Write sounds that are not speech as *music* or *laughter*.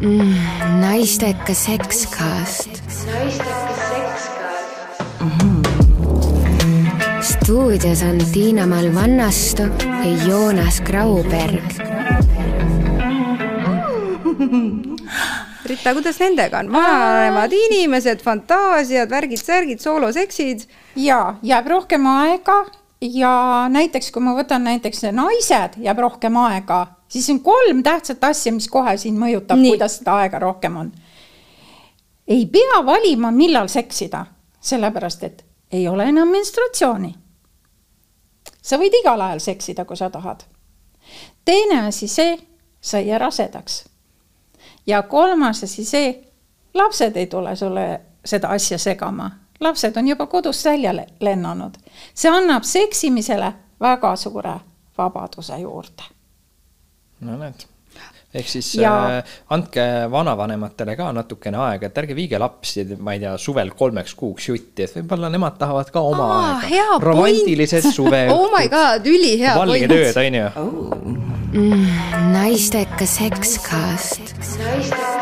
mm,. naisteka sekskaast. naisteka sekskaast mm. -hmm. stuudios on Tiina-Mall Vannastu ja Joonas Grauberg *laughs* Rita, kuidas nendega on? vananevad inimesed, fantaasiad, värgid-särgid, sooloseksid. ja jääb rohkem aega ja näiteks, kui ma võtan näiteks naised, jääb rohkem aega, siis on kolm tähtsat asja, mis kohe siin mõjutab, kuidas seda aega rohkem on. ei pea valima, millal seksida, sellepärast et ei ole enam menstratsiooni. sa võid igal ajal seksida, kui sa tahad. teine asi see, sa ei jää rasedaks. ja kolmas asi see, lapsed ei tule sulle seda asja segama lapsed on juba kodust välja lennanud. see annab seksimisele väga suure vabaduse juurde. no näed ehk siis ja... äh, andke vanavanematele ka natukene aega, et ärge viige lapsi, ma ei tea, suvel kolmeks kuuks jutti, et võib-olla nemad tahavad ka oma Aa, aega. romantilised *laughs* suve oh my god, ülihea point. valged ööd, on ju oh.. Mm, naisteka sekskaast. naisteka